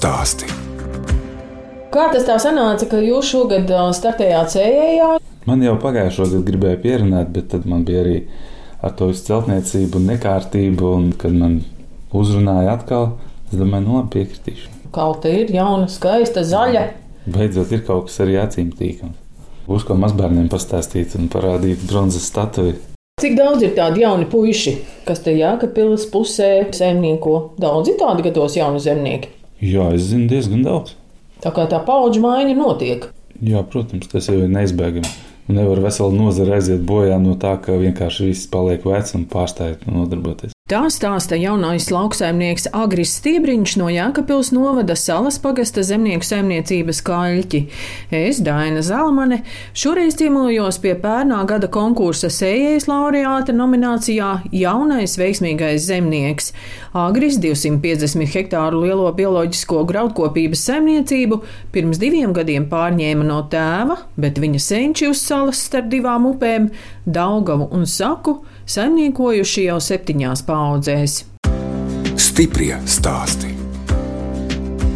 Stāsti. Kā tas tā sanāca, ka jūs šogad startējāt sējējā? Man jau pagājušā gada gribēja pierunāt, bet tad man bija arī ar to visu celtniecību nekārtību, un kad man uzrunāja atkal, es domāju, nu labi, piekritīšu. Kauta ir jauna, skaista, zaļa. Beidzot ir kaut kas arī acīm tīkams. Būs ko mazbērniem pastāstīt un parādīt bronzas statuju. Cik daudz ir tādu jaunu puiši, kas te Jākapils pusē saimnieko? Daudz ir tādi gados jauni zemnieki. Jā, es zinu diezgan daudz. Tā kā tā paudžu maiņa notiek. Jā, protams, tas jau ir neizbēgami. Nevar vesela nozara aiziet bojā no tā, ka vienkārši viss paliek vecs un pārstāj nodarboties. Tā stāsta jaunais lauksaimnieks Agris Stiebriņš no Jākapils novada salas pagasta zemnieku saimniecības kaļķi. Es, Daina Zalmane, šoreiz ciemojos pie pērnā gada konkursa sējējas laureāta nominācijā Jaunais veiksmīgais zemnieks. Agris 250 hektāru lielo bioloģisko graudkopības saimniecību pirms diviem gadiem pārņēma no tēva, bet viņa senči uz salas starp divām upēm, Daugavu un Saku, saimniekojuši jau septiņās paudzēs. Stiprie stāsti.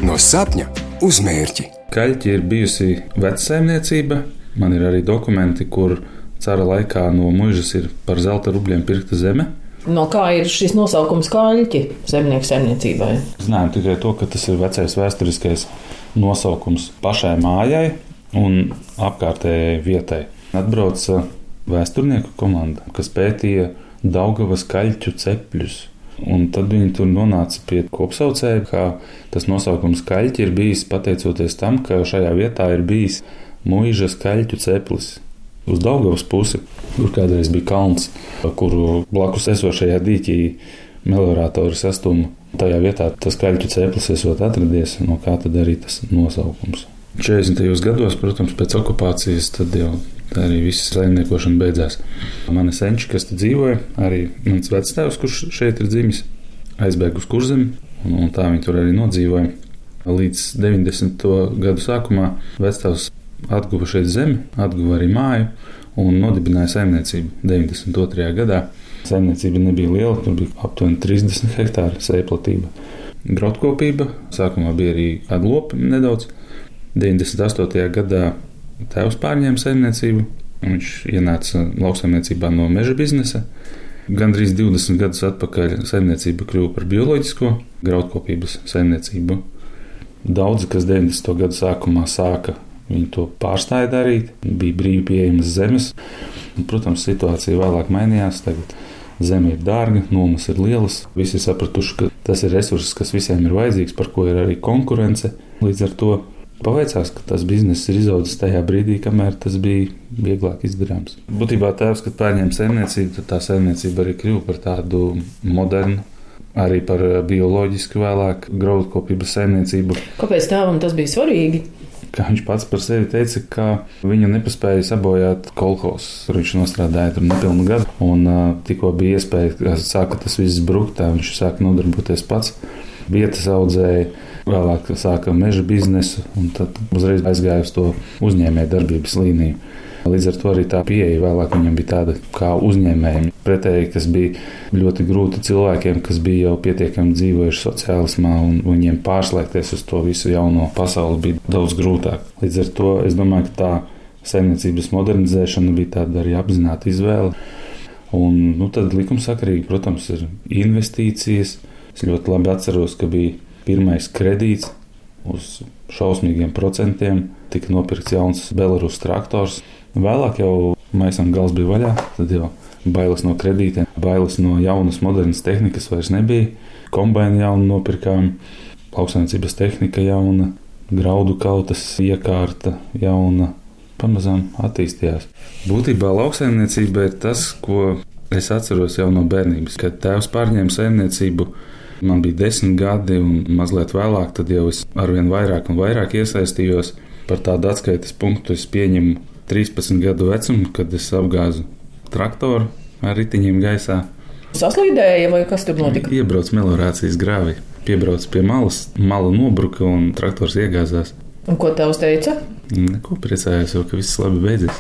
No sapņa uz mērķi. Kaļķi ir bijusi vecsaimniecība. Man ir arī dokumenti, kur cara laikā no mužas ir par zelta rubļiem pirkta zeme. No kā ir šis nosaukums kaļķi zemnieku saimniecībai? Zinājām tikai to, ka tas ir vecais vēsturiskais nosaukums pašai mājai un apkārtējai vietai. Atbrauca vēsturnieku komanda, kas pētīja Daugavas kaļķu cepļus. Un tad viņi tur nonāca pie kopsaucēja, ka tas nosaukums kaļķi ir bijis pateicoties tam, ka šajā vietā ir bijis mūžas kaļķu ceplis. Uz Daugavas pusi, kur kādreiz bija kalns, kuru blakus esošajā dīķī melioratori sastuma. Tajā vietā tas kaļķu ceplis esot atradies, no kā tad arī tas nosaukums. 40. gados, protams, pēc okupācijas, tad jau arī viss saimniekošana beidzās. Mana senča, kas te dzīvoja, arī mans vectēvs, kurš šeit ir dzimis, aizbēga uz kurzemi, un, un tā viņi tur arī nodzīvoja. Līdz 90. gadu sākumā vectēvs atguva šeit zemi, atguva arī māju un nodibināja saimniecību 92. gadā. Saimniecība nebija liela, tur bija aptuveni 30 hektāri sēplatība. Graudkopība, sākumā bija arī kāda lopa nedaudz. 98. gadā tēvs pārņēma saimniecību. Viņš ienāca lauksaimniecībā no meža biznesa. Gan drīz 20 gadus atpakaļ saimniecība kļuva par bioloģisko graudkopības saimniecību. Daudzi, kas 90. gadu sākumā sāka, viņi to pārstāja darīt, bija brīvi pieejamas zemes. Un, protams, situācija vēlāk mainījās. Tagad zeme ir dārga, nomas ir lielas. Visi ir sapratuši, ka tas ir resurss, kas visiem ir vajadzīgs, par ko ir arī konkurence. Līdz ar to Paveicās, ka tas bizness ir izaudzis tajā brīdī, kamēr tas bija vieglāk izdarāms. Būtībā tēvs, kad pārņēma saimniecību, tad tā saimniecība arī kļuva par tādu modernu, arī par bioloģisku vēlāk graudkopības saimniecību. Kāpēc tēvam tas bija svarīgi? Kā viņš pats par sevi teica, ka viņu nepaspēja sabojāt kolekcijas. Viņš strādāja tur nepilnu gadu, un uh, tikko bija iespēja, ka sāka tas viss brukt, viņš sāka nodarboties pats. Vietas audzēja, Vēlāk sāka meža biznesu, un tad uzreiz aizgāja uz to uzņēmēju darbības līniju. Līdz ar to arī tā pieeja vēlāk viņam bija tāda kā uzņēmējiem. Pretēji, kas bija ļoti grūti cilvēkiem, kas bija jau pietiekami dzīvojuši sociālismā, un viņiem pārslēgties uz to visu jauno pasauli bija daudz grūtāk. Līdz ar to es domāju, ka tā saimniecības modernizēšana bija tāda arī apzināta izvēle. Un, nu, tad likumsakarīgi, protams, ir investīcijas. Es ļoti labi atceros, ka bija pirmais kredīts uz šausmīgiem procentiem. Tika nopirkts jauns Belarus traktors. Vēlāk jau maisam gals bija vaļā, tad jau bailes no kredītiem, bailes no jaunas, modernas tehnikas vairs nebija. Kombinācija jaunu nopirkām, lauksaimniecības tehnika jauna, graudu kautas iekārta jauna. Pamazām attīstījās. Būtībā lauksaimniecība ir tas, ko es atceros jau no bērnības, kad tēvs pārņēma saimniecību Man bija desmit gadi, un mazliet vēlāk, tad jau es arvien vairāk un vairāk iesaistījos. Par tādu atskaites punktu es pieņemu 13 gadu vecumu, kad es apgāzu traktoru ar riteņiem gaisā. Saslīdēja, vai kas tur notika? Iebrauc melorācijas grāvī, piebrauc pie malas, mala nobruka un traktors iegāzās. Un ko tevs teica? Neko priecājos, jau ka viss labi beidzies.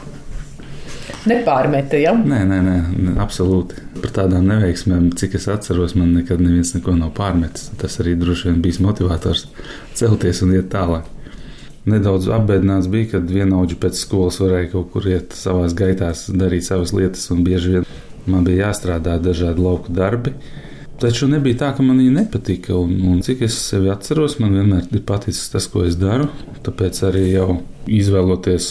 Nepārmeta. Ja? Nē, nē, nē, absolūti. Par tādām neveiksmēm, cik es atceros, man nekad neviens neko nav pārmetis. Tas arī droši vien bijis motivators celties un iet tālāk. Nedaudz apbēdināts bija, kad vienaudži pēc skolas varēja kaut kur iet savā gaitā, darīt savas lietas, un bieži vien man bija jāstrādā dažādi lauku darbi. Taču nebija tā, ka man viņa nepatika. Un, un cik es sevi atceros, man vienmēr ir paticis tas, ko es daru. Tāpēc arī jau izvēloties,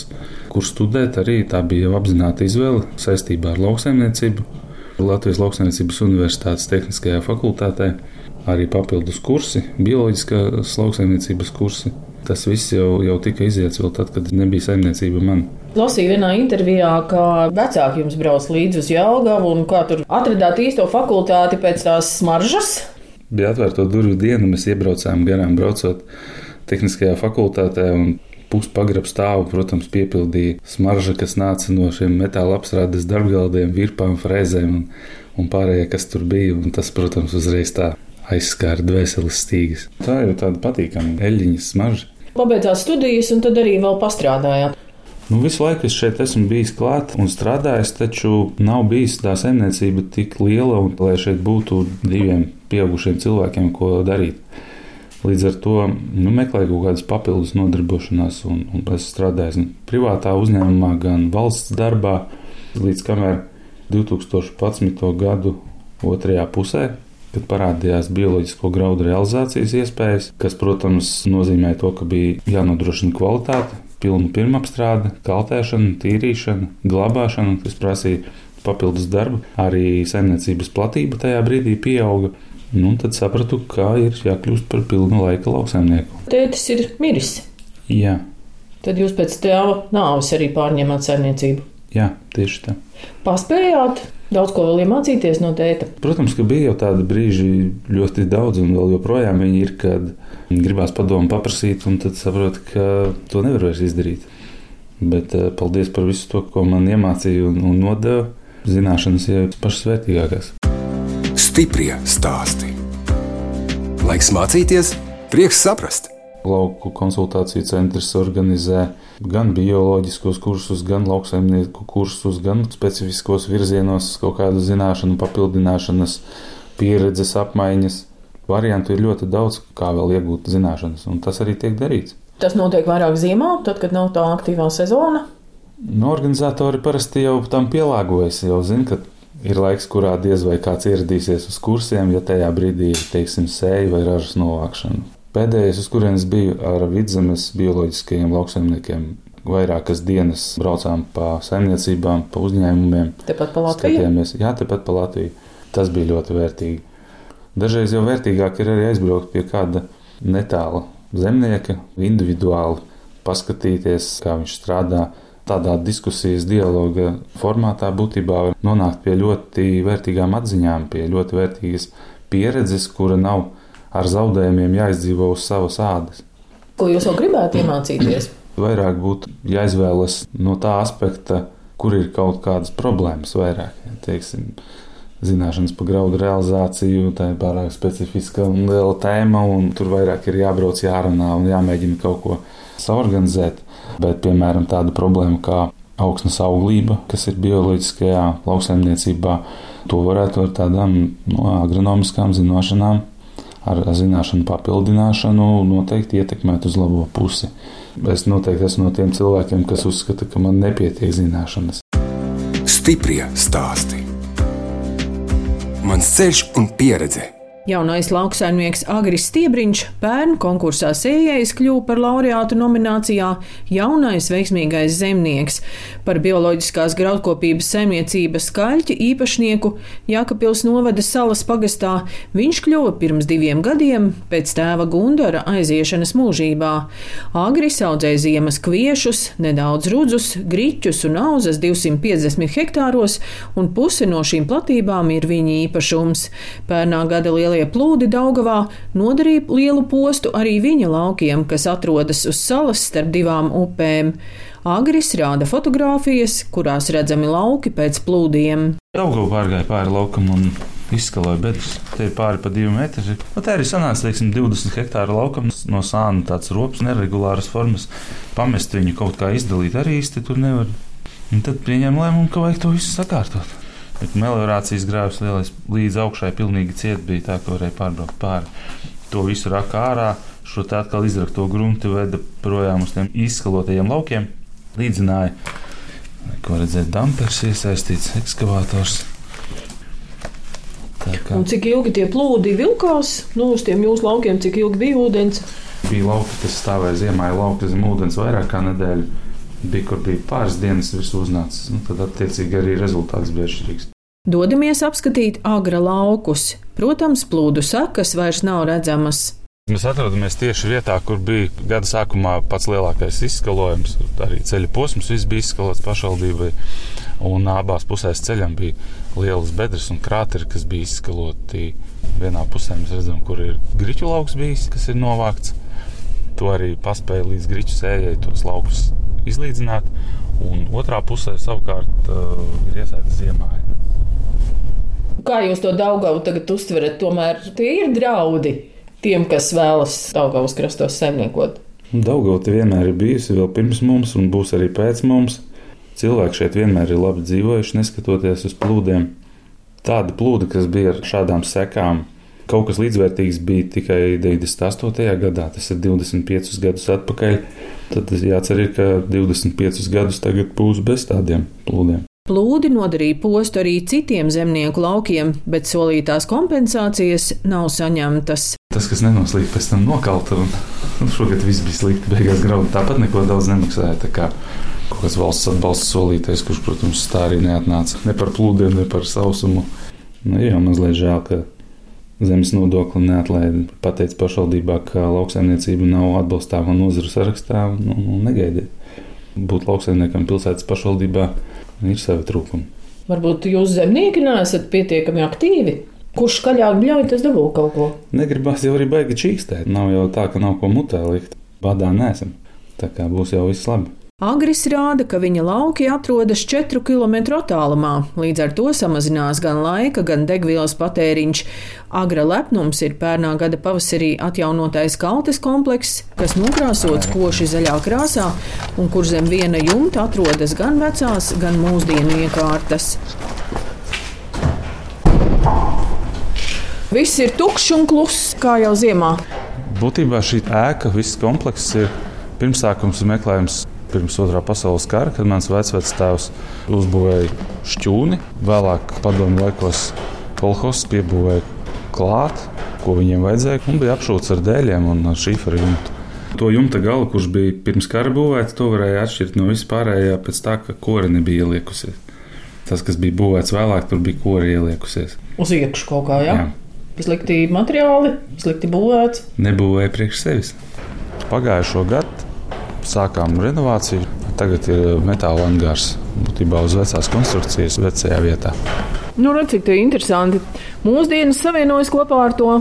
kur studēt, arī tā bija apzināta izvēle saistībā ar lauksaimniecību. Latvijas Lauksaimniecības Universitātes Tehniskajā fakultātē arī papildus kursi, bioloģiskās lauksaimniecības kursi. Tas viss jau, jau tika iziets vēl tad, kad nebija saimniecība man. Lasīju vienā intervijā, ka vecāki jums brauc līdzi uz Jālugavu un kā tur atradāt īsto fakultāti pēc tās smaržas. Bija atvērta durvju diena, mēs iebraucām garām braucot tehniskajā fakultātē. Puspagrabs stāvu, protams, piepildīja smarža, kas nāca no šiem metāla apstrādes darbgaldiem, virpām, frēzēm un, un pārējie, kas tur bija. Un tas, protams, uzreiz tā aizskāra dvēseles stīgas. Tā ir tāda patīkama eļļiņa smarža. Pabeidzāt studijas, un tad arī vēl pastrādājāt. Nu, visu laiku es šeit esmu bijis klāt un strādājis, taču nav bijis tā saimniecība tik liela, un, lai šeit būtu diviem pieaugušiem cilvēkiem, ko darīt. Līdz ar to nu, meklēju kaut kādas papildus nodarbošanās, un, un es strādāju gan privātā uzņēmumā, gan valsts darbā, līdz kamēr 2011. gadu otrajā pusē kad parādījās bioloģisko graudu realizācijas iespējas, kas, protams, nozīmē to, ka bija jānodrošina kvalitāte, pilna pirmapstrāde, kaltēšana, tīrīšana, glabāšana, kas prasīja papildus darbu. Arī saimniecības platība tajā brīdī pieauga. Nu, tad sapratu, ka ir jākļūst par pilnu laika lauksaimnieku. Tētis ir miris. Jā. Tad jūs pēc tēva nāves arī pārņemat saimniecību. Jā, tieši tā. Paspējāt Daudz ko vēl iemācīties no tēta. Protams, ka bija jau tādi brīži ļoti daudz, un vēl joprojām viņi ir, kad gribās padomu paprasīt, un tad saprot, ka to nevar vairs izdarīt. Bet eh, paldies par visu to, ko man iemācīja un, un nodeva. Zināšanas ir pašas vērtīgākās. Stiprie stāsti. Laiks mācīties, prieks saprast! Lauku konsultāciju centrs organizē gan bioloģiskos kursus, gan lauksaimnieku kursus, gan specifiskos virzienos, kaut kādu zināšanu papildināšanas, pieredzes apmaiņas. Variantu ir ļoti daudz, kā vēl iegūt zināšanas, un tas arī tiek darīts. Tas notiek vairāk zīmā, tad, kad nav tā aktīvā sezona. Nu, organizatori parasti jau tam pielāgojas, jau zina, ka ir laiks, kurā diez vai kāds ieradīsies uz kursiem, ja tajā brīdī ir, teiksim, sēja vai ražas novākšana. Pēdējais, uz kurienes biju ar vidzemes bioloģiskajiem lauksaimniekiem, vairākas dienas braucām pa saimniecībām, pa uzņēmumiem. Tepat pa Latviju? Skatījāmies, jā, tepat pa Latviju. Tas bija ļoti vērtīgi. Dažreiz jau vērtīgāk ir arī aizbraukt pie kāda netāla zemnieka, individuāli paskatīties, kā viņš strādā. Tādā diskusijas dialoga formātā būtībā var nonākt pie ļoti vērtīgām atziņām, pie ļoti vērtīgas pieredzes, kura nav ar zaudējumiem jāizdzīvo uz savas ādas. Ko jūs vēl gribētu iemācīties? Vairāk būtu jāizvēlas no tā aspekta, kur ir kaut kādas problēmas vairāk. Teiksim, zināšanas par graudu realizāciju, tā ir pārāk specifiska un liela tēma, un tur vairāk ir jābrauc, jārunā un jāmēģina kaut ko saorganizēt. Bet, piemēram, tāda problēma kā augsnes auglība, kas ir bioloģiskajā lauksaimniecībā, to varētu ar tādām no, agronomiskām zināšanām ar zināšanu papildināšanu noteikti ietekmēt uz labo pusi. Es noteikti esmu no tiem cilvēkiem, kas uzskata, ka man nepietiek zināšanas. Stiprie stāsti. Mans ceļš un pieredze. Jaunais lauksaimnieks Agris Stiebriņš pērn konkursā sējējs kļuva par laureātu nominācijā Jaunais veiksmīgais zemnieks par bioloģiskās graudkopības saimniecības skaļķi īpašnieku Jākapils novada salas pagastā. Viņš kļuva pirms diviem gadiem pēc tēva Gundara aiziešanas mūžībā. Agris audzēja ziemas kviešus, nedaudz rudzus, griķus un auzas 250 hektāros, un puse no šīm platībām ir viņa īpašums. Pērnā gada liela lielie plūdi Daugavā nodarīja lielu postu arī viņa laukiem, kas atrodas uz salas starp divām upēm. Agris rāda fotogrāfijas, kurās redzami lauki pēc plūdiem. Daugava pārgāja pāri laukam un izskaloja bedres. Te ir pāri pa divi metri. Nu, tā arī sanāca, teiksim, 20 hektāru laukam no sāna tāds rops, neregulāras formas. Pamest viņu kaut kā izdalīt arī īsti tur nevar. Un tad pieņem lēmumu, ka vajag to visu sakārtot. Bet meliorācijas grāvs lielais līdz augšai pilnīgi ciet bija tā, ka varēja pārbraukt pāri. To visu raka ārā, šo tā atkal izrakto grunti veda projām uz tiem izskalotajiem laukiem. Līdzināja, ko redzēt, dampers iesaistīts, ekskavators. Kā Un cik ilgi tie plūdi vilkās nu, uz tiem jūsu laukiem, cik ilgi bija ūdens? bija lauki, kas stāvēja ziemā, ir lauki zem ūdens vairāk kā nedēļu. Bija, kur bija pāris dienas virs uznācis. Nu, tad, attiecīgi, arī rezultāts bija atšķirīgs. Dodamies apskatīt agra laukus. Protams, plūdu sekas vairs nav redzamas. Mēs atrodamies tieši vietā, kur bija gada sākumā pats lielākais izskalojums. Arī ceļa posms viss bija izskalots pašvaldībai. Un abās pusēs ceļam bija lielas bedres un krāteri, kas bija izskaloti. Vienā pusē mēs redzam, kur ir grīķu lauks bijis, kas ir novākts. To arī paspēja līdz grīķu sējai tos laukus izlīdzināt. Un otrā pusē savukārt uh, ir iesaistīta ziemā. Kā jūs to Daugavu tagad uztverat? Tomēr tie ir draudi tiem, kas vēlas Daugavas krastos saimniekot. Daugauta vienmēr ir bijusi vēl pirms mums, un būs arī pēc mums. Cilvēki šeit vienmēr ir labi dzīvojuši, neskatoties uz plūdiem. Tāda plūda, kas bija ar šādām sekām, kaut kas līdzvērtīgs bija tikai 98. gadā, tas ir 25 gadus atpakaļ. Tad jācer, ka 25 gadus tagad būs bez tādiem plūdiem. Plūdi nodarīja postu arī citiem zemnieku laukiem, bet solītās kompensācijas nav saņemtas. Tas, kas nenoslīd, pēc tam nokalta. Un šogad viss bija slikti. Beigās graudu tāpat neko daudz nemaksāja. Tā kā kaut kāds valsts atbalsta solītais, kurš, protams, tā arī neatnāca. Ne par plūdiem, ne par sausumu. Nu, jā, mazliet žēl, ka zemes nodokli neatlaida. Pateica pašvaldībā, ka lauksaimniecība nav atbalstāma nozaru sarakstā un, un, un negaidiet. Būt lauksaimniekam pilsētas pašvaldībā ir savi trūkumi. Varbūt jūs zemnieki neesat pietiekami aktīvi. Kurš skaļāk bļauj, tas dabū kaut ko. Negribas jau arī baigi čīkstēt. Nav jau tā, ka nav ko mutē likt. Badā nesam. Tā kā būs jau viss labi. Agris rāda, ka viņa lauki atrodas 4 km attālumā, līdz ar to samazinās gan laika, gan degvielas patēriņš. Agra lepnums ir pērnā gada pavasarī atjaunotais kaltes komplekss, kas nokrāsots koši zaļā krāsā un kur zem viena jumta atrodas gan vecās, gan mūsdienu iekārtas. Viss ir tukšs un kluss, kā jau ziemā. Būtībā šī ēka, viss komplekss ir pirmsākums un meklējums pirms otrā pasaules kara, kad mans vecvectēvs uzbūvēja šķūni. Vēlāk, padomu laikos, kolhos piebūvēja klāt, ko viņiem vajadzēja, un bija apšūts ar dēļiem un ar šīferu jumtu. To jumta galu, kurš bija pirms kara būvēts, to varēja atšķirt no vispārējā pēc tā, ka kore nebija ieliekusies. Tas, kas bija būvēts vēlāk, tur bija kore ieliekusies. Uz iekšā kaut kā, jā. Jā. Slikti materiāli, slikti būvēts. Nebūvēja priekš sevis. Pagājušo gadu sākām renovāciju. Tagad ir metāla angārs būtībā uz vecās konstrukcijas, vecajā vietā. Nu, redz, cik tie interesanti. Mūsdienas savienojas kopā ar to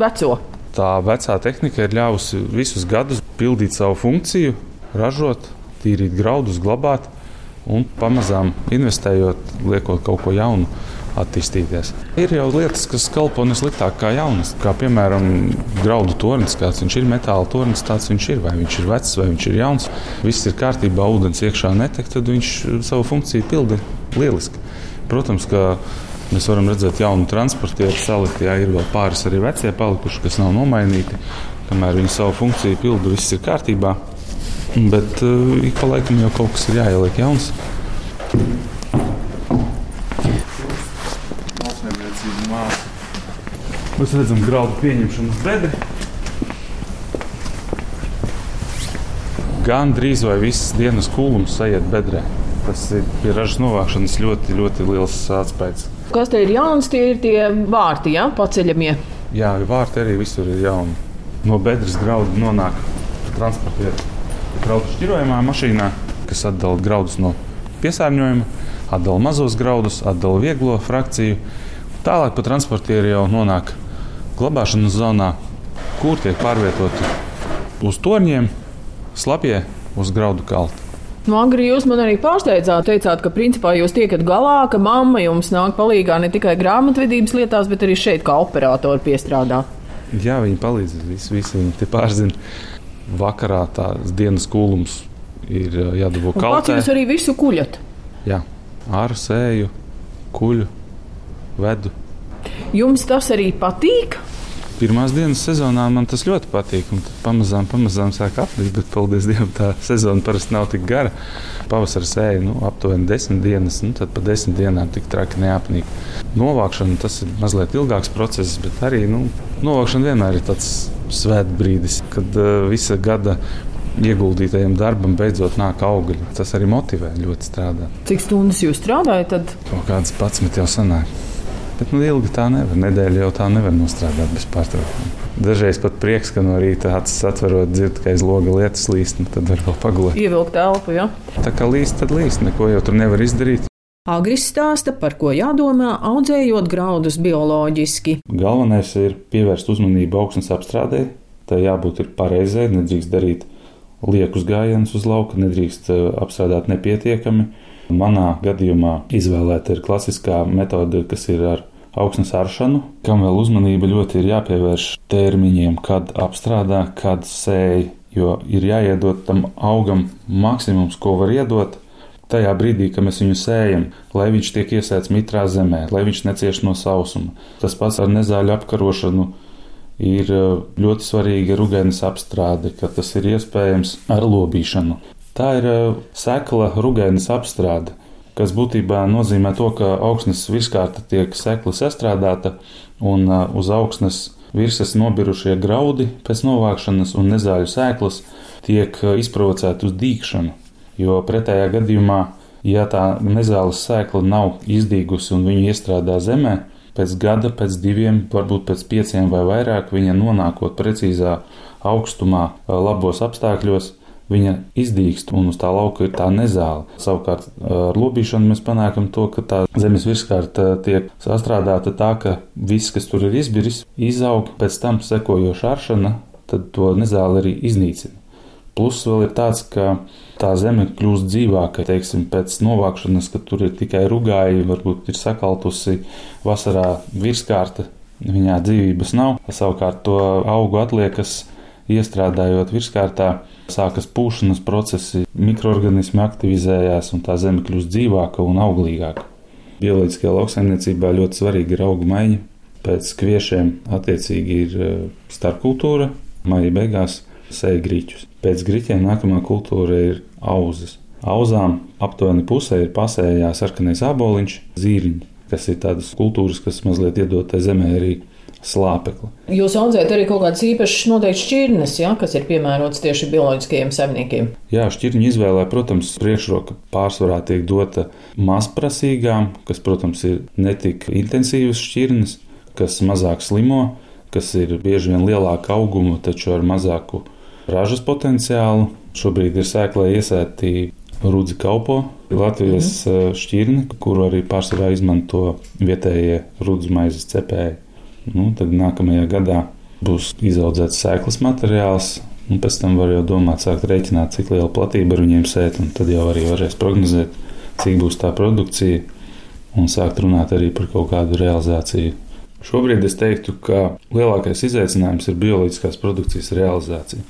veco. Tā vecā tehnika ir ļāvusi visus gadus pildīt savu funkciju, ražot, tīrīt graudus, glabāt un pamazām investējot, liekot kaut ko jaunu attīstīties. Ir jau lietas, kas kalpo nesliktāk kā jaunas, kā piemēram graudu tornis, kāds viņš ir, metāla tornis, tāds viņš ir, vai viņš ir vecs, vai viņš ir jauns. Viss ir kārtībā, ūdens iekšā netek, tad viņš savu funkciju pilda lieliski. Protams, ka mēs varam redzēt jaunu transportieru salikti, jā, ir vēl pāris arī vecie palikuši, kas nav nomainīti. Kamēr viņi savu funkciju pilda, viss ir kārtībā. Bet uh, ik pa laikam jau kaut kas ir jāieliek jauns. Mēs redzam, graudu pieņemšanu uz bedra. Gan drīz vai viss dienas kūlums sajiet bedrē. Tas ir pie ražas novākšanas ļoti, ļoti liels atspējs. Kas te ir jauns, tie ir tie vārti, ja paceļamie. Jā, vārti arī visur ir jauni. No bedres graudu nonāk transportēt graudu šķirojumā mašīnā, kas atdala graudus no piesārņojuma, atdala mazos graudus, atdala vieglo frakciju. Tālāk pa transportieru jau nonāk glabāšanas zonā, kur tiek pārvietoti uz torņiem, slapjē uz graudu kaltu. Nu, Agri, jūs man arī pārsteidzāt, teicāt, ka principā jūs tiekat galā, ka mamma jums nāk palīdzīgā ne tikai grāmatvedības lietās, bet arī šeit kā operatori piestrādā. Jā, viņi palīdz. Visi, visi viņi te pārzina. Vakarā tās dienas kūlums ir jādabū Un pats kaltē. jūs arī visu kuļat. Jā, āru sēju, kuļu, vedu. Jums tas arī patīk? Pirmās dienas sezonā man tas ļoti patīk, pamazām, pamazām sāk aplīt, bet paldies Dievam, tā sezona parasti nav tik gara. Pavasarī sēja nu, aptuveni desmit dienas, nu, tad pa desmit dienām tik traki neapnīk. Novākšana tas ir mazliet ilgāks process, bet arī nu, novākšana vienmēr ir tāds svētbrīdis, kad uh, visa gada ieguldītajam darbam beidzot nāk augļi. Tas arī motivē ļoti strādāt. Cik stundas jūs strādājat? Tad? Kaut kādas pats jau sanāk. Bet nu, ilgi tā nevar. Nedēļa jau tā nevar nostrādāt bez pārtraukuma. Dažreiz pat prieks, ka no rīta acis atverot, dzird, ka aiz loga lietas līst, un tad var vēl pagulēt. Ievilkt elpu, ja? Tā kā līst, tad līst. Neko jau tur nevar izdarīt. Agris stāsta, par ko jādomā, audzējot graudus bioloģiski. Galvenais ir pievērst uzmanību augsnes apstrādē. Tā jābūt pareizai, nedrīkst darīt liekus gājienus uz lauka, nedrīkst eh, apstrādāt nepietiekami. Manā gadījumā izvēlēta ir klasiskā metode, kas ir ar augsnes aršanu, kam vēl uzmanība ļoti ir jāpievērš termiņiem, kad apstrādā, kad sēž, jo ir jāiedod tam augam maksimums, ko var iedot. Tajā brīdī, kad mēs viņu sējam, lai viņš tiek iesēts mitrā zemē, lai viņš necieš no sausuma. Tas pats ar nezāļu apkarošanu ir eh, ļoti svarīga rugainas apstrāde, ka tas ir iespējams ar lobīšanu. Tā ir eh, sekla rugainas apstrāde kas būtībā nozīmē to, ka augsnes virskārta tiek sekli sastrādāta un uz augsnes virsmas nobirušie graudi pēc novākšanas un nezāļu sēklas tiek izprovocēti uz dīkšanu. Jo pretējā gadījumā, ja tā nezāles sēkla nav izdīgusi un viņu iestrādā zemē, pēc gada, pēc diviem, varbūt pēc pieciem vai vairāk, viņa nonākot precīzā augstumā, labos apstākļos, viņa izdīkst un uz tā lauka ir tā nezāle. Savukārt ar lobīšanu mēs panākam to, ka tā zemes virskārta tiek sastrādāta tā, ka viss, kas tur ir izbiris, izaug, pēc tam sekojoša aršana, tad to nezāli arī iznīcina. Plus vēl ir tāds, ka tā zeme kļūst dzīvāka, teiksim, pēc novākšanas, kad tur ir tikai rugāji, varbūt ir sakaltusi vasarā virskārta, viņā dzīvības nav. Savukārt to augu atliekas iestrādājot virskārtā, sākas pūšanas procesi, mikroorganismi aktivizējās un tā zeme kļūst dzīvāka un auglīgāka. Bioloģiskajā lauksaimniecībā ļoti svarīga ir augu maiņa. Pēc kviešiem attiecīgi ir e, starpkultūra, maija beigās sēja grīķus. Pēc grīķiem nākamā kultūra ir auzas. Auzām aptuveni pusē ir pasējā sarkanais āboliņš, zīriņi, kas ir tādas kultūras, kas mazliet iedod tai zemē arī slāpekli. Jūs audzējat arī kaut kādas īpašas noteikti šķirnes, ja, kas ir piemērotas tieši bioloģiskajiem saimniekiem. Jā, šķirņu izvēlē, protams, priekšroka pārsvarā tiek dota mazprasīgām, kas, protams, ir netik intensīvas šķirnes, kas mazāk slimo, kas ir bieži vien lielāka auguma, taču ar mazāku ražas potenciālu. Šobrīd ir sēklē iesēti rudzi kaupo, Latvijas mm. šķirne, kuru arī pārsvarā izmanto vietējie rudzmaizes cepēji. Nu, tad nākamajā gadā būs izaudzēts sēklas materiāls, un pēc tam var jau domāt, sākt rēķināt, cik liela platība ar viņiem sēt, un tad jau arī varēs prognozēt, cik būs tā produkcija, un sākt runāt arī par kaut kādu realizāciju. Šobrīd es teiktu, ka lielākais izaicinājums ir bioloģiskās produkcijas realizācija.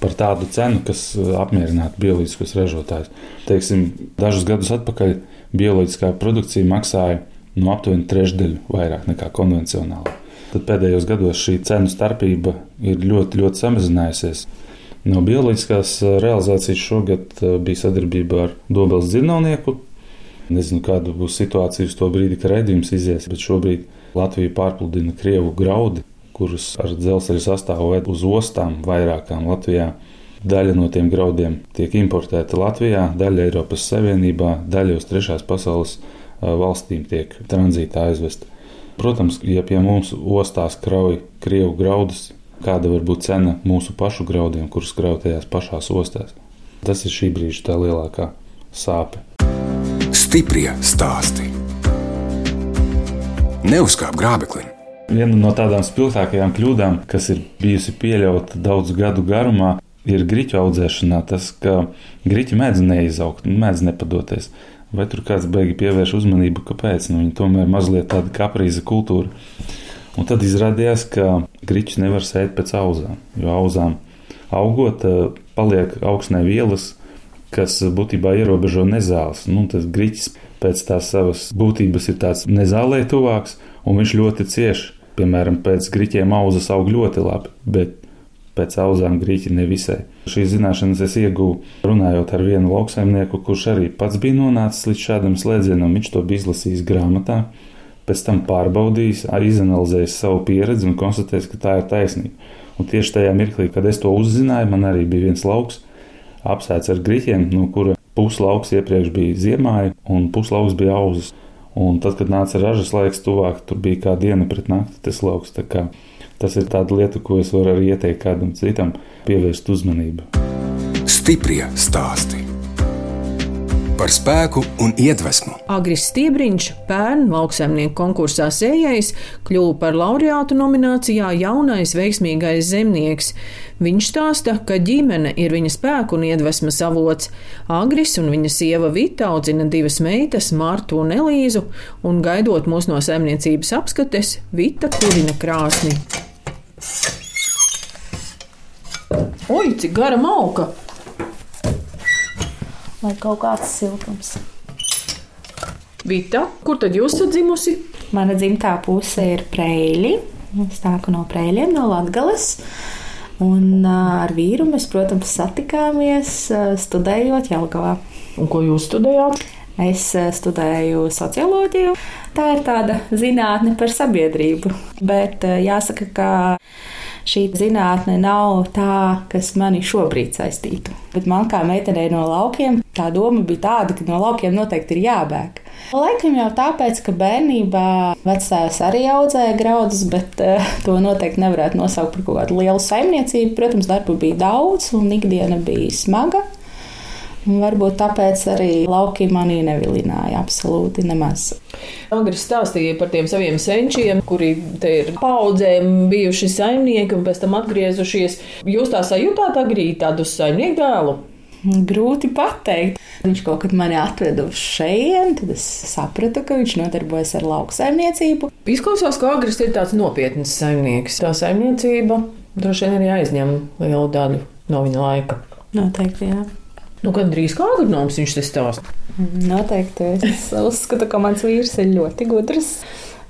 Par tādu cenu, kas apmierinātu bioloģiskos ražotājus. Teiksim, dažus gadus atpakaļ bioloģiskā produkcija maksāja no aptuveni trešdaļu vairāk nekā konvencionāla tad pēdējos gados šī cenu starpība ir ļoti, ļoti samazinājusies. No bioloģiskās eh, realizācijas šogad eh, bija sadarbība ar Dobels dzirnavnieku. Nezinu, kāda būs situācija uz to brīdi, kad redzējums izies, bet šobrīd Latvija pārpludina Krievu graudi, kurus ar dzelzceļa sastāvu ved uz ostām vairākām Latvijā. Daļa no tiem graudiem tiek importēta Latvijā, daļa Eiropas Savienībā, daļa uz trešās pasaules eh, valstīm tiek tranzītā aizvesta. Protams, ja pie mums ostās krauj krievu graudus, kāda var būt cena mūsu pašu graudiem, kurus krauj tajās pašās ostās. Tas ir šī brīža tā lielākā sāpe. Stiprie stāsti. Neuzkāp grābekli. Viena no tādām spilgtākajām kļūdām, kas ir bijusi pieļauta daudzu gadu garumā, ir grīķu audzēšanā. Tas, ka grīķi mēdz neizaugt, mēdz nepadoties. Vai tur kāds beigi pievērš uzmanību, kāpēc nu, viņi tomēr mazliet tāda kaprīza kultūra. Un tad izrādījās, ka grīķis nevar sēt pēc auzām, jo auzām augot, eh, paliek augsnē vielas, kas būtībā ierobežo nezāles. Nu, tas grīķis pēc tās savas būtības ir tāds nezālē tuvāks, un viņš ļoti cieši. Piemēram, pēc grīķiem auzas aug ļoti labi, bet pēc auzām grīķi nevisai. Šīs zināšanas es iegūstu runājot ar vienu lauksaimnieku, kurš arī pats bija nonācis līdz šādam slēdzienam. Viņš to bija izlasījis grāmatā, pēc tam pārbaudījis, izanalizējis savu pieredzi un konstatējis, ka tā ir taisnība. Un tieši tajā mirklī, kad es to uzzināju, man arī bija viens lauks apsēts ar grīķiem, no kura puslauks iepriekš bija ziemāja un puslauks bija auzas. Un tad, kad nāca ražas laiks, tuvāk tur bija kā diena pret nakti tas lauks. Tas ir tāda lieta, ko es varu arī ieteikt kādam citam, pievērst uzmanību. Stiprie stāstī par spēku un iedvesmu. Agris Stiebriņš, pērn lauksaimnieku konkursā sējais, kļuva par laureātu nominācijā jaunais veiksmīgais zemnieks. Viņš stāsta, ka ģimene ir viņa spēku un iedvesmas avots. Agris un viņa sieva Vita audzina divas meitas, Martu un Elīzu, un gaidot mūs no saimniecības apskates, Vita kurina krāsni. Oi, cik gara mauka! Lai kaut kāds siltums. Vita, kur tad jūs esat dzimusi? Mana dzimtā puse ir preļi. Es nāku no preļiem, no Latvijas. Un ar vīru mēs, protams, satikāmies studējot Jelgavā. Un ko jūs studējāt? Es studēju socioloģiju. Tā ir tāda zinātne par sabiedrību. Bet jāsaka, ka šī zinātne nav tā, kas mani šobrīd saistītu. Bet man kā meitenei no laukiem, tā doma bija tāda, ka no laukiem noteikti ir jābēg. Laikam jau tāpēc, ka bērnībā vecāks arī audzēja graudus, bet uh, to noteikti nevarētu nosaukt par kaut kādu lielu saimniecību. Protams, darba bija daudz un ikdiena bija smaga. Varbūt tāpēc arī lauki manī nevilināja absolūti nemaz. Agris stāstīja par tiem saviem senčiem, kuri te ir paudzēm bijuši saimnieki un pēc tam atgriezušies. Jūs tā sajūtāt agrī tādu saimnieku dēlu? Grūti pateikt. Viņš kaut kad mani atveda uz šejienes, tad es sapratu, ka viņš nodarbojas ar lauksaimniecību. Izklausās, ka Agris ir tāds nopietns saimnieks. Tā saimniecība droši vien arī aizņem lielu daļu no viņa laika. Noteikti, jā. Nu, gan drīz kā agronoms viņš te stāsta. Noteikti. Es uzskatu, ka mans vīrs ir ļoti gudrs.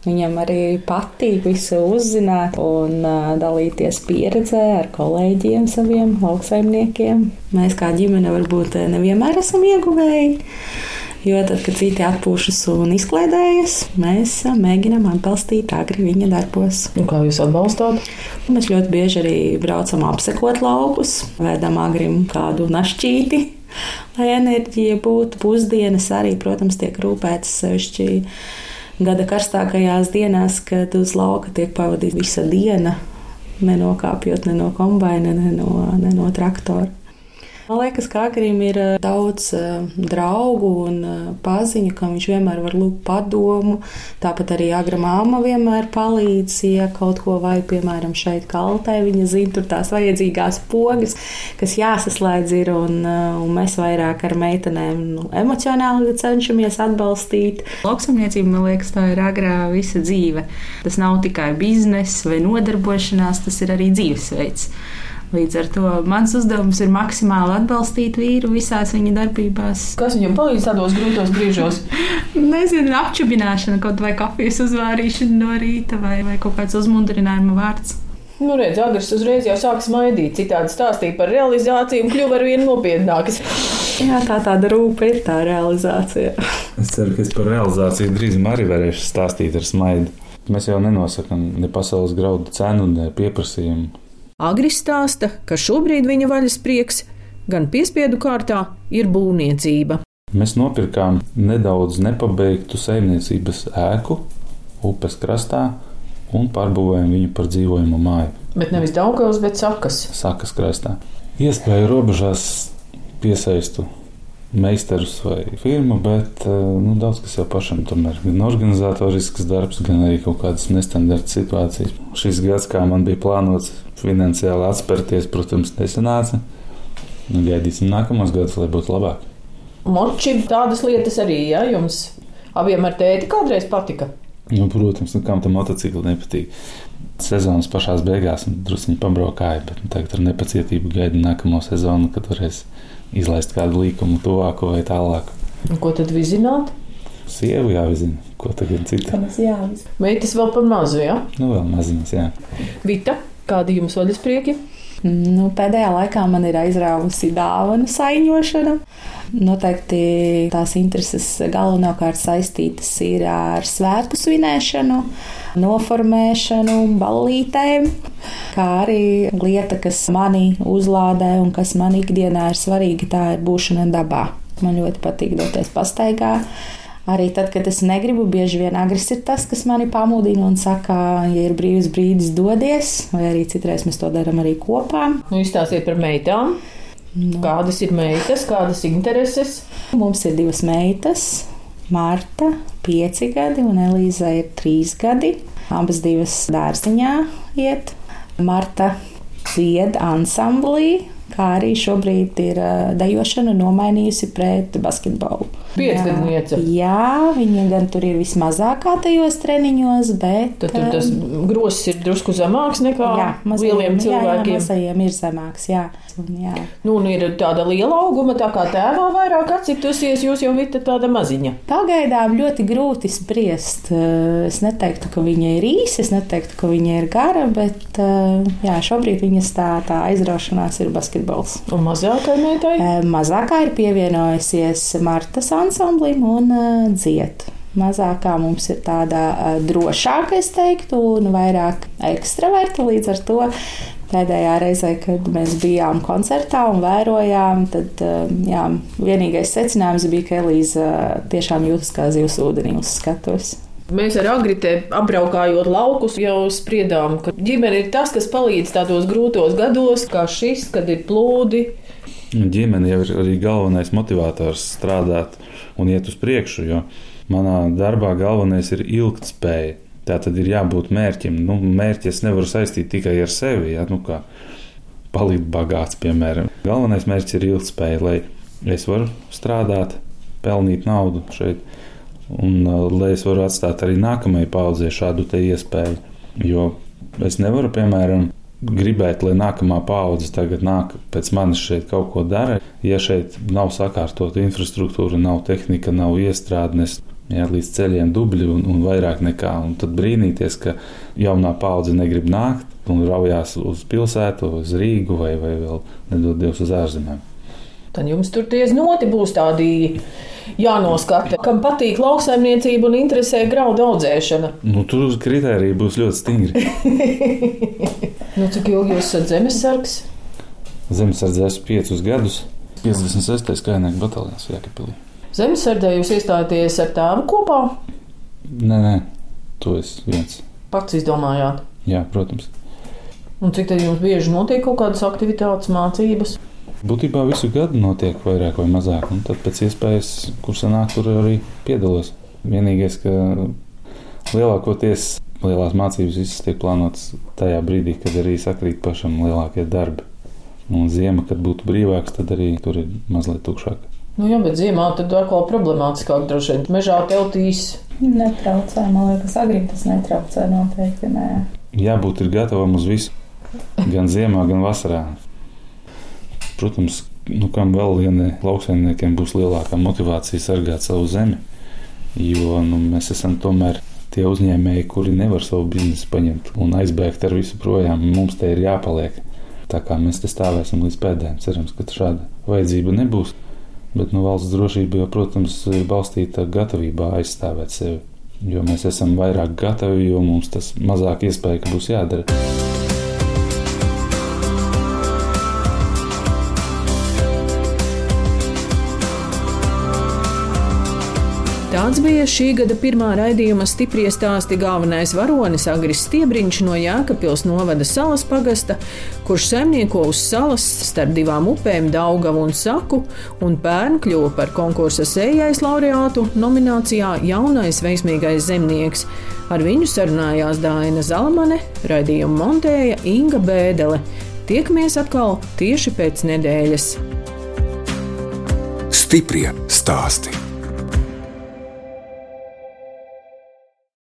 Viņam arī patīk visu uzzināt un dalīties pieredzē ar kolēģiem, saviem lauksaimniekiem. Mēs kā ģimene varbūt nevienmēr esam ieguvēji. Jo tad, kad citi atpūšas un izklaidējas, mēs mēģinām atbalstīt agri viņa darbos. Un kā jūs atbalstāt? Mēs ļoti bieži arī braucam apsekot laukus, vēdam agrim kādu našķīti, lai enerģija būtu. Pusdienas arī, protams, tiek rūpētas sevišķi gada karstākajās dienās, kad uz lauka tiek pavadīta visa diena, nenokāpjot ne no kombaina, ne no, ne no traktora. Man liekas, ka Agrim ir eh, daudz uh, draugu un uh, paziņu, kam viņš vienmēr var lūgt padomu. Tāpat arī Agra māma vienmēr palīdz, ja kaut ko vai, piemēram, šeit kaltē. Viņa zina tur tās vajadzīgās pogas, kas jāsaslēdz ir, un, un mēs vairāk ar meitenēm nu, emocionāli cenšamies atbalstīt. Lauksamniecība, man liekas, tā ir agrā visa dzīve. Tas nav tikai bizness vai nodarbošanās, tas ir arī dzīvesveids. Līdz ar to mans uzdevums ir maksimāli atbalstīt vīru visās viņa darbībās. Kas viņam palīdz tādos grūtos brīžos? Nezinu, apčubināšana, kaut vai kafijas uzvārīšana no rīta vai, vai kaut kāds uzmundrinājuma vārds. Nu, redz, Agris uzreiz jau sāk smaidīt, citādi stāstīja par realizāciju un kļuva ar vien nopietnākas. Jā, tā tāda rūpa ir tā realizācija. Es ceru, ka es par realizāciju drīz arī varēšu stāstīt ar smaidu. Mēs jau nenosakām ne pasaules graudu cenu, ne pieprasījumu. Agris stāsta, ka šobrīd viņa vaļas prieks gan piespiedu kārtā ir būvniecība. Mēs nopirkām nedaudz nepabeigtu saimniecības ēku upes krastā un pārbūvējām viņu par dzīvojamu māju. Bet nevis Daugavas, bet Sakas. Sakas krastā. Iespēju robežās piesaistu meistarus vai firmu, bet eh, nu, daudz kas jau pašam tomēr gan organizatorisks darbs, gan arī kaut kādas nestandarta situācijas. Šis gads, kā man bija plānots finansiāli atspērties, protams, nesanāca. Nu, gaidīsim nākamos gadus, lai būtu labāk. Moči tādas lietas arī, ja jums abiem ar tēti kādreiz patika? Nu, protams, nu, kam tam motocikli nepatīk. Sezonas pašā beigās druskuļi pabraukāja, bet nu, tagad ar nepacietību gaidu nākamo sezonu, kad varēs izlaist kādu līkumu tuvāko vai tālāku. Ko tad vizināt? Sievu jāvizina, ko tagad cita. Meitas vēl par mazu, jā? Nu, vēl maziņas, jā. Vita, kādi jums vaļas prieki? Nu, pēdējā laikā man ir aizrāvusi dāvanu saiņošana. Noteikti tās intereses galvenokārt saistītas ir ar svētku svinēšanu, noformēšanu, ballītēm, kā arī lieta, kas mani uzlādē un kas man ikdienā ir svarīga, tā ir būšana dabā. Man ļoti patīk doties pastaigā. Arī tad, kad es negribu, bieži vien agres ir tas, kas mani pamudina un saka, ja ir brīvs brīdis, dodies, vai arī citreiz mēs to darām arī kopā. Nu, izstāstiet par meitām. Nu. Kādas ir meitas, kādas intereses? Mums ir divas meitas, Marta, pieci gadi, un Elīza ir trīs gadi. Abas divas dārziņā iet. Marta dzied ansamblī, kā arī šobrīd ir dejošana nomainījusi pret basketbolu. Piecgadniece. Jā, viņa gan tur ir vismazākā tajos treniņos, bet. Tad tur tas grosis ir drusku zemāks nekā jā, mazajiem, lieliem cilvēkiem. Jā, jā, mazajiem ir zemāks, jā. Un, jā. Nu, un ir tāda liela auguma, tā kā tēvā vairāk atcitusies, jūs jau vita tāda maziņa. Pagaidām ļoti grūti spriest. Es neteiktu, ka viņa ir īsa, es neteiktu, ka viņa ir gara, bet jā, šobrīd viņas tā, tā aizraušanās ir basketbols. Un mazākai meitai? Mazākā ir pievienojusies Martas ansamblim un uh, dzied. Mazākā mums ir tāda uh, drošāka, es teiktu, un vairāk ekstraverta. Līdz ar to pēdējā reizē, kad mēs bijām koncertā un vērojām, tad uh, jā, vienīgais secinājums bija, ka Elīza tiešām jūtas kā zivs ūdenī uz skatuves. Mēs ar Agritu apbraukājot laukus, jau spriedām, ka ģimene ir tas, kas palīdz tādos grūtos gados, kā šis, kad ir plūdi. Ģimene jau ir arī galvenais motivators strādāt un iet uz priekšu, jo manā darbā galvenais ir ilgtspēja. Tā tad ir jābūt mērķim. Nu, mērķi es nevaru saistīt tikai ar sevi, ja, nu, kā palikt bagāts, piemēram. Galvenais mērķis ir ilgtspēja, lai es varu strādāt, pelnīt naudu šeit, un uh, lai es varu atstāt arī nākamajai paudzei šādu iespēju. Jo es nevaru, piemēram, gribēt, lai nākamā paudze tagad nāk pēc manis šeit kaut ko dara. Ja šeit nav sakārtota infrastruktūra, nav tehnika, nav iestrādnes, jā, līdz ceļiem dubļi un, un vairāk nekā, un tad brīnīties, ka jaunā paudze negrib nākt un raujās uz pilsētu, uz Rīgu vai, vai vēl nedod Dievs uz ārzemēm. Tad jums tur tie znoti būs tādi jānoskata, kam patīk lauksaimniecība un interesē graudu audzēšana. Nu, tur kritērija būs ļoti stingri. nu, cik ilgi jūs esat zemesargs? Zemesardzē esmu piecus gadus. 56. kājnieku bataljons Jēkabīlī. Zemesardzē jūs iestājāties ar tēvu kopā? Nē, nē, to es viens. Pats izdomājāt? Jā, protams. Un cik tad jums bieži notiek kaut kādas aktivitātes, mācības? Būtībā visu gadu notiek vairāk vai mazāk, un tad pēc iespējas, kur sanāk, tur arī piedalos. Vienīgais, ka lielākoties lielās mācības visas tiek plānotas tajā brīdī, kad arī sakrīt pašam lielākie darbi. Un ziema, kad būtu brīvāks, tad arī tur ir mazliet tukšāk. Nu jā, bet ziemā tad atkal problemātiskāk droši vien. Mežā teltīs. Netraucē, man liekas, agrīt tas netraucē noteikti. Nē. Jābūt ir gatavam uz visu. Gan ziemā, gan vasarā. Protams, nu, kam vēl vienai lauksaimniekiem būs lielākā motivācija sargāt savu zemi, jo nu, mēs esam tomēr tie uzņēmēji, kuri nevar savu biznesu paņemt un aizbēgt ar visu projām. Mums te ir jāpaliek. Tā kā mēs te stāvēsim līdz pēdējiem, cerams, ka šāda vajadzība nebūs. Bet nu, valsts drošība jau, protams, ir balstīta gatavībā aizstāvēt sevi. Jo mēs esam vairāk gatavi, jo mums tas mazāk iespēja, ka būs jādara. Tāds bija šī gada pirmā raidījuma stiprie stāsti galvenais varonis Agris Stiebriņš no Jēkabpils novada salas pagasta, kurš saimnieko uz salas starp divām upēm Daugavu un Saku, un pērn kļuva par konkursa sējais laureātu nominācijā Jaunais veiksmīgais zemnieks. Ar viņu sarunājās Dāna Zalamane, raidījumu montēja Inga Bēdele. Tiekamies atkal tieši pēc nedēļas. Stiprie stāstī.